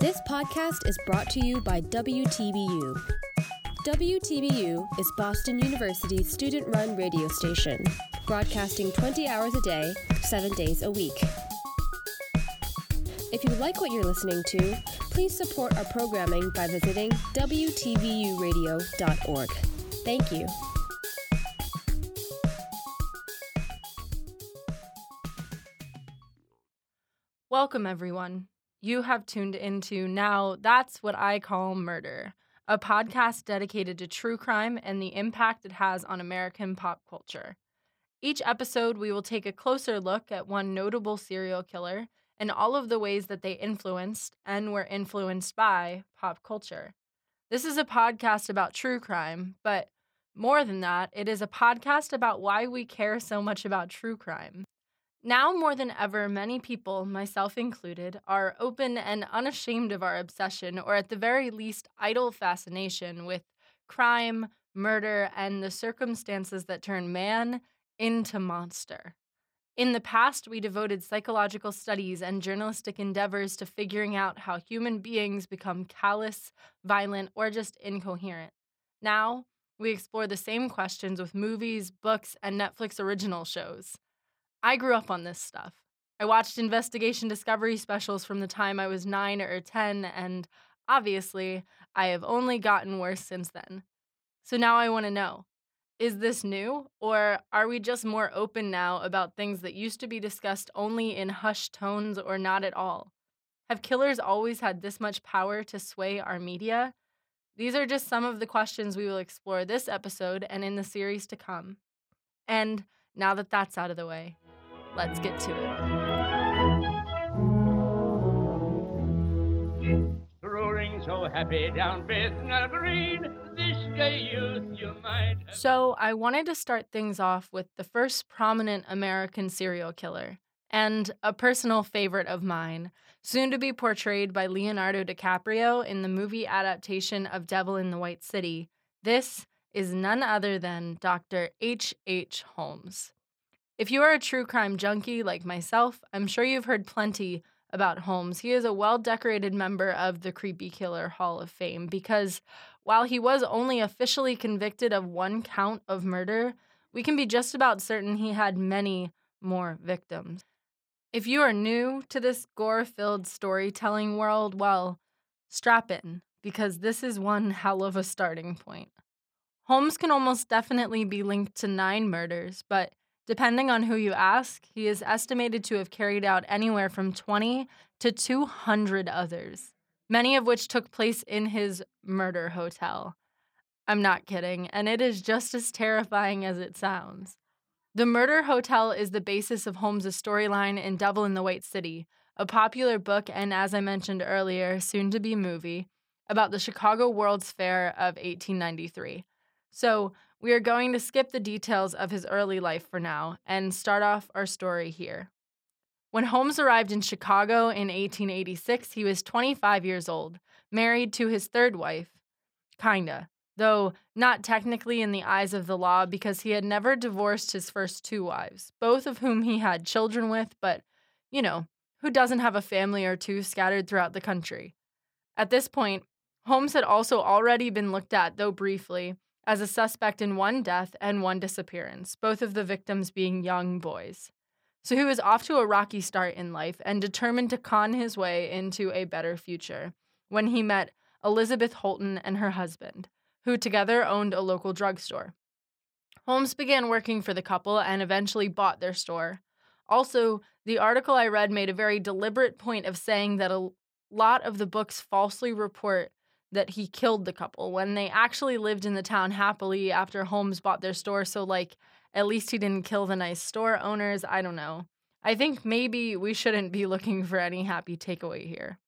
This podcast is brought to you by WTBU. WTBU is Boston University's student run radio station, broadcasting 20 hours a day, 7 days a week. If you like what you're listening to, please support our programming by visiting WTBUradio.org. Thank you. Welcome, everyone. You have tuned into Now That's What I Call Murder, a podcast dedicated to true crime and the impact it has on American pop culture. Each episode, we will take a closer look at one notable serial killer and all of the ways that they influenced and were influenced by pop culture. This is a podcast about true crime, but more than that, it is a podcast about why we care so much about true crime. Now more than ever, many people, myself included, are open and unashamed of our obsession, or at the very least, idle fascination with crime, murder, and the circumstances that turn man into monster. In the past, we devoted psychological studies and journalistic endeavors to figuring out how human beings become callous, violent, or just incoherent. Now, we explore the same questions with movies, books, and Netflix original shows. I grew up on this stuff. I watched investigation discovery specials from the time I was 9 or 10, and obviously, I have only gotten worse since then. So now I want to know is this new, or are we just more open now about things that used to be discussed only in hushed tones or not at all? Have killers always had this much power to sway our media? These are just some of the questions we will explore this episode and in the series to come. And now that that's out of the way, let's get to it. Roaring so happy down Bethnal Green, this gay youth you might. So, I wanted to start things off with the first prominent American serial killer, and a personal favorite of mine, soon to be portrayed by Leonardo DiCaprio in the movie adaptation of Devil in the White City. This is none other than Dr. H. H. Holmes. If you are a true crime junkie like myself, I'm sure you've heard plenty about Holmes. He is a well decorated member of the Creepy Killer Hall of Fame because while he was only officially convicted of one count of murder, we can be just about certain he had many more victims. If you are new to this gore filled storytelling world, well, strap in because this is one hell of a starting point. Holmes can almost definitely be linked to nine murders, but Depending on who you ask, he is estimated to have carried out anywhere from 20 to 200 others, many of which took place in his murder hotel. I'm not kidding, and it is just as terrifying as it sounds. The Murder Hotel is the basis of Holmes' storyline in Devil in the White City, a popular book and, as I mentioned earlier, soon to be movie, about the Chicago World's Fair of 1893. So, we are going to skip the details of his early life for now and start off our story here. When Holmes arrived in Chicago in 1886, he was 25 years old, married to his third wife. Kinda, though not technically in the eyes of the law because he had never divorced his first two wives, both of whom he had children with, but, you know, who doesn't have a family or two scattered throughout the country? At this point, Holmes had also already been looked at, though briefly, as a suspect in one death and one disappearance, both of the victims being young boys. So he was off to a rocky start in life and determined to con his way into a better future when he met Elizabeth Holton and her husband, who together owned a local drugstore. Holmes began working for the couple and eventually bought their store. Also, the article I read made a very deliberate point of saying that a lot of the books falsely report that he killed the couple when they actually lived in the town happily after Holmes bought their store. So, like, at least he didn't kill the nice store owners. I don't know. I think maybe we shouldn't be looking for any happy takeaway here.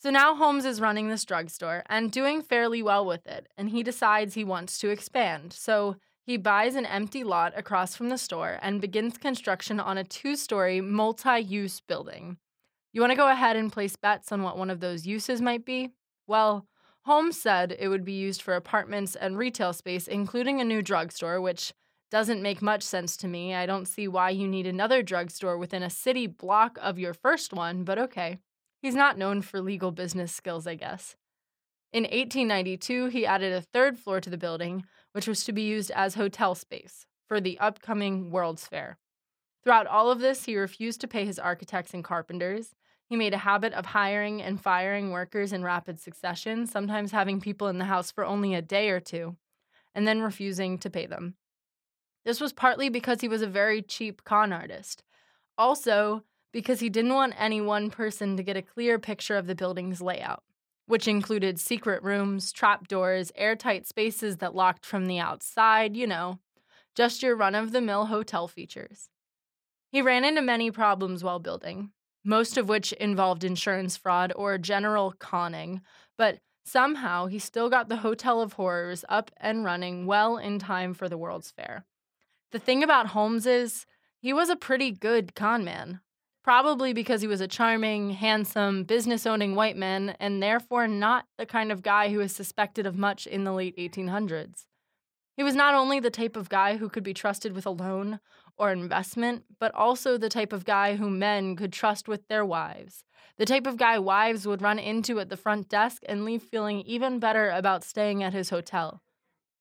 So now Holmes is running this drugstore and doing fairly well with it, and he decides he wants to expand. So he buys an empty lot across from the store and begins construction on a two story multi use building. You want to go ahead and place bets on what one of those uses might be? Well, Holmes said it would be used for apartments and retail space, including a new drugstore, which doesn't make much sense to me. I don't see why you need another drugstore within a city block of your first one, but okay. He's not known for legal business skills, I guess. In 1892, he added a third floor to the building, which was to be used as hotel space for the upcoming World's Fair. Throughout all of this, he refused to pay his architects and carpenters. He made a habit of hiring and firing workers in rapid succession, sometimes having people in the house for only a day or two, and then refusing to pay them. This was partly because he was a very cheap con artist. Also, because he didn't want any one person to get a clear picture of the building's layout, which included secret rooms, trapdoors, airtight spaces that locked from the outside, you know, just your run of the mill hotel features. He ran into many problems while building, most of which involved insurance fraud or general conning, but somehow he still got the Hotel of Horrors up and running well in time for the World's Fair. The thing about Holmes is, he was a pretty good con man, probably because he was a charming, handsome, business owning white man, and therefore not the kind of guy who was suspected of much in the late 1800s. He was not only the type of guy who could be trusted with a loan or investment, but also the type of guy who men could trust with their wives. The type of guy wives would run into at the front desk and leave feeling even better about staying at his hotel.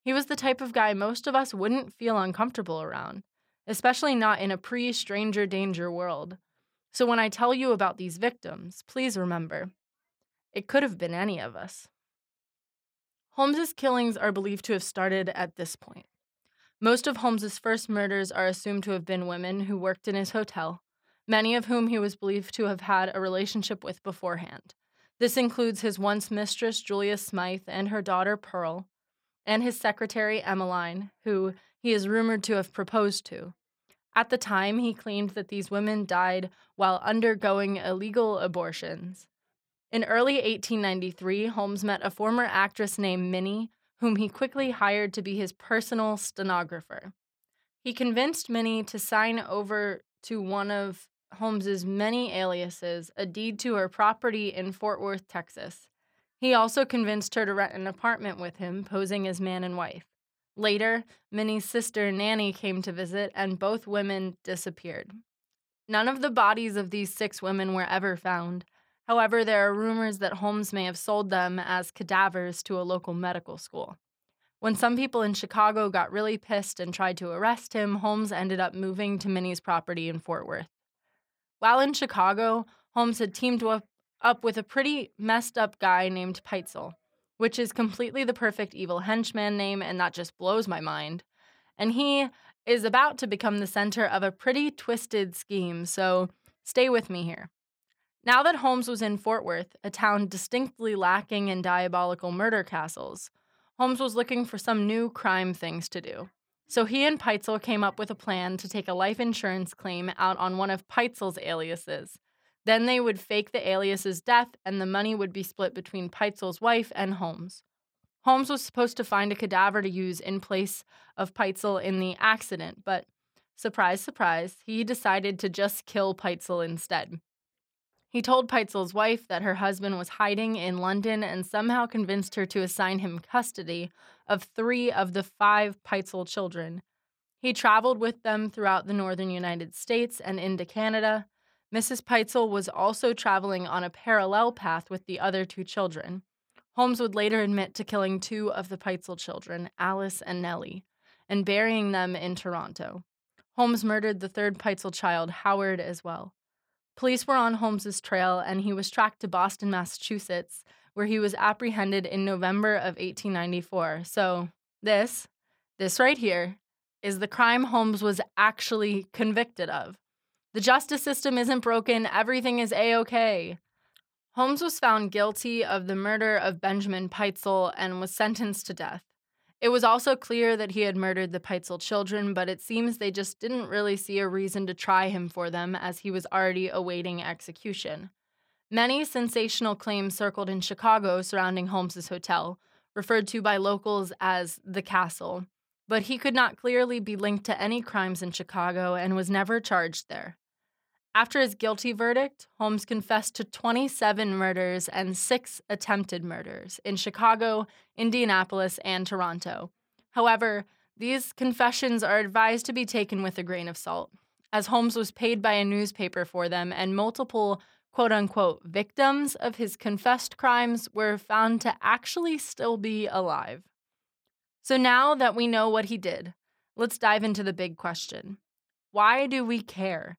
He was the type of guy most of us wouldn't feel uncomfortable around, especially not in a pre stranger danger world. So when I tell you about these victims, please remember it could have been any of us. Holmes's killings are believed to have started at this point. Most of Holmes's first murders are assumed to have been women who worked in his hotel, many of whom he was believed to have had a relationship with beforehand. This includes his once mistress Julia Smythe and her daughter Pearl, and his secretary Emmeline, who he is rumored to have proposed to. At the time, he claimed that these women died while undergoing illegal abortions. In early 1893, Holmes met a former actress named Minnie, whom he quickly hired to be his personal stenographer. He convinced Minnie to sign over to one of Holmes's many aliases a deed to her property in Fort Worth, Texas. He also convinced her to rent an apartment with him, posing as man and wife. Later, Minnie's sister Nanny came to visit, and both women disappeared. None of the bodies of these six women were ever found, However, there are rumors that Holmes may have sold them as cadavers to a local medical school. When some people in Chicago got really pissed and tried to arrest him, Holmes ended up moving to Minnie's property in Fort Worth. While in Chicago, Holmes had teamed up with a pretty messed up guy named Pitezel, which is completely the perfect evil henchman name, and that just blows my mind. And he is about to become the center of a pretty twisted scheme, so stay with me here. Now that Holmes was in Fort Worth, a town distinctly lacking in diabolical murder castles, Holmes was looking for some new crime things to do. So he and Pitezel came up with a plan to take a life insurance claim out on one of Pitezel's aliases. Then they would fake the alias's death, and the money would be split between Pitezel's wife and Holmes. Holmes was supposed to find a cadaver to use in place of Pitezel in the accident, but surprise, surprise, he decided to just kill Pitezel instead. He told Pitezel's wife that her husband was hiding in London and somehow convinced her to assign him custody of three of the five Pitezel children. He traveled with them throughout the northern United States and into Canada. Mrs. Pitezel was also traveling on a parallel path with the other two children. Holmes would later admit to killing two of the Pitezel children, Alice and Nellie, and burying them in Toronto. Holmes murdered the third Pitezel child, Howard, as well. Police were on Holmes's trail and he was tracked to Boston, Massachusetts, where he was apprehended in November of 1894. So, this, this right here, is the crime Holmes was actually convicted of. The justice system isn't broken, everything is A OK. Holmes was found guilty of the murder of Benjamin Pitezel and was sentenced to death. It was also clear that he had murdered the Pitezel children, but it seems they just didn't really see a reason to try him for them as he was already awaiting execution. Many sensational claims circled in Chicago surrounding Holmes's hotel, referred to by locals as the castle, but he could not clearly be linked to any crimes in Chicago and was never charged there. After his guilty verdict, Holmes confessed to 27 murders and six attempted murders in Chicago, Indianapolis, and Toronto. However, these confessions are advised to be taken with a grain of salt, as Holmes was paid by a newspaper for them and multiple quote unquote victims of his confessed crimes were found to actually still be alive. So now that we know what he did, let's dive into the big question Why do we care?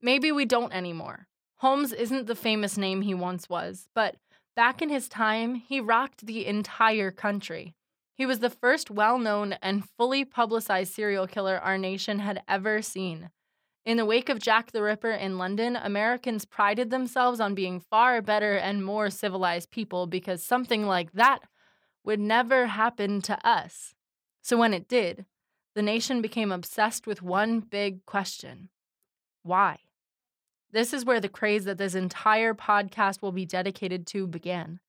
Maybe we don't anymore. Holmes isn't the famous name he once was, but back in his time, he rocked the entire country. He was the first well known and fully publicized serial killer our nation had ever seen. In the wake of Jack the Ripper in London, Americans prided themselves on being far better and more civilized people because something like that would never happen to us. So when it did, the nation became obsessed with one big question why? This is where the craze that this entire podcast will be dedicated to began.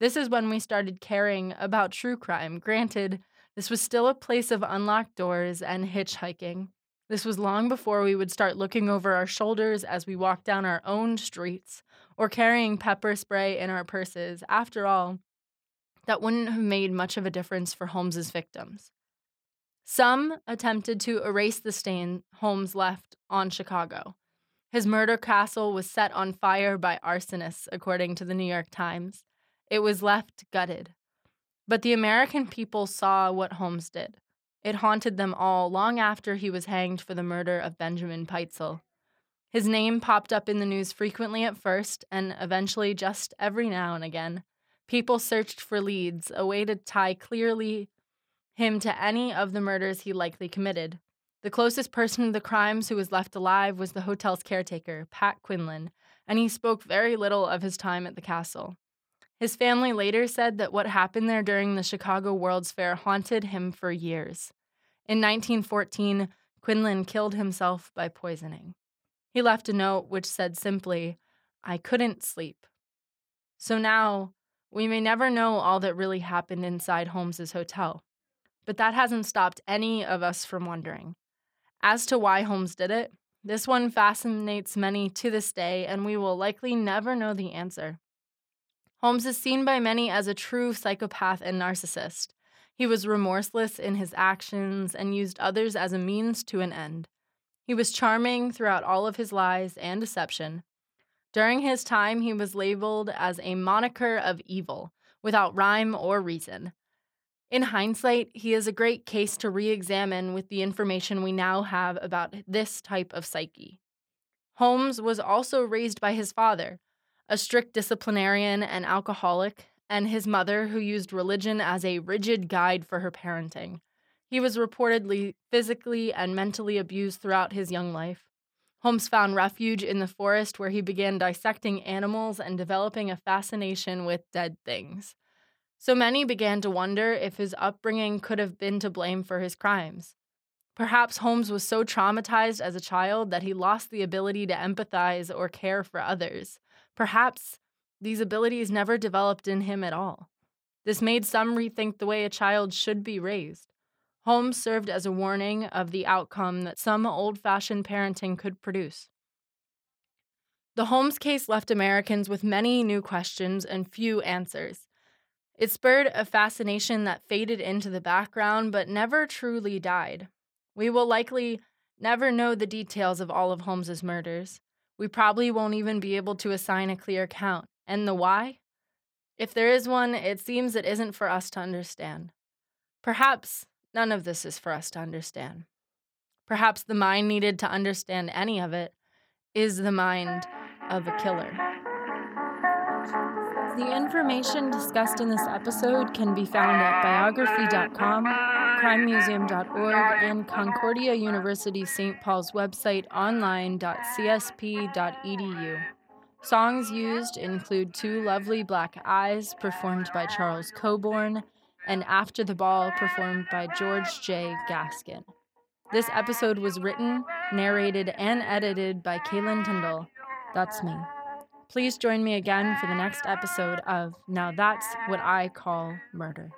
This is when we started caring about true crime. Granted, this was still a place of unlocked doors and hitchhiking. This was long before we would start looking over our shoulders as we walked down our own streets or carrying pepper spray in our purses. After all, that wouldn't have made much of a difference for Holmes's victims. Some attempted to erase the stain Holmes left on Chicago. His murder castle was set on fire by arsonists, according to the New York Times. It was left gutted. But the American people saw what Holmes did. It haunted them all long after he was hanged for the murder of Benjamin Pitezel. His name popped up in the news frequently at first, and eventually just every now and again. People searched for leads, a way to tie clearly him to any of the murders he likely committed. The closest person to the crimes who was left alive was the hotel's caretaker, Pat Quinlan, and he spoke very little of his time at the castle. His family later said that what happened there during the Chicago World's Fair haunted him for years. In 1914, Quinlan killed himself by poisoning. He left a note which said simply, I couldn't sleep. So now, we may never know all that really happened inside Holmes's hotel. But that hasn't stopped any of us from wondering. As to why Holmes did it, this one fascinates many to this day, and we will likely never know the answer. Holmes is seen by many as a true psychopath and narcissist. He was remorseless in his actions and used others as a means to an end. He was charming throughout all of his lies and deception. During his time, he was labeled as a moniker of evil, without rhyme or reason. In hindsight, he is a great case to re examine with the information we now have about this type of psyche. Holmes was also raised by his father, a strict disciplinarian and alcoholic, and his mother, who used religion as a rigid guide for her parenting. He was reportedly physically and mentally abused throughout his young life. Holmes found refuge in the forest where he began dissecting animals and developing a fascination with dead things. So many began to wonder if his upbringing could have been to blame for his crimes. Perhaps Holmes was so traumatized as a child that he lost the ability to empathize or care for others. Perhaps these abilities never developed in him at all. This made some rethink the way a child should be raised. Holmes served as a warning of the outcome that some old fashioned parenting could produce. The Holmes case left Americans with many new questions and few answers. It spurred a fascination that faded into the background but never truly died. We will likely never know the details of all of Holmes's murders. We probably won't even be able to assign a clear count. And the why? If there is one, it seems it isn't for us to understand. Perhaps none of this is for us to understand. Perhaps the mind needed to understand any of it is the mind of a killer. The information discussed in this episode can be found at biography.com crimemuseum.org, and Concordia University St. Paul's website online.csp.edu. Songs used include Two Lovely Black Eyes, performed by Charles Coburn, and After the Ball, performed by George J. Gaskin. This episode was written, narrated, and edited by Kaylin Tyndall. That's me. Please join me again for the next episode of Now That's What I Call Murder.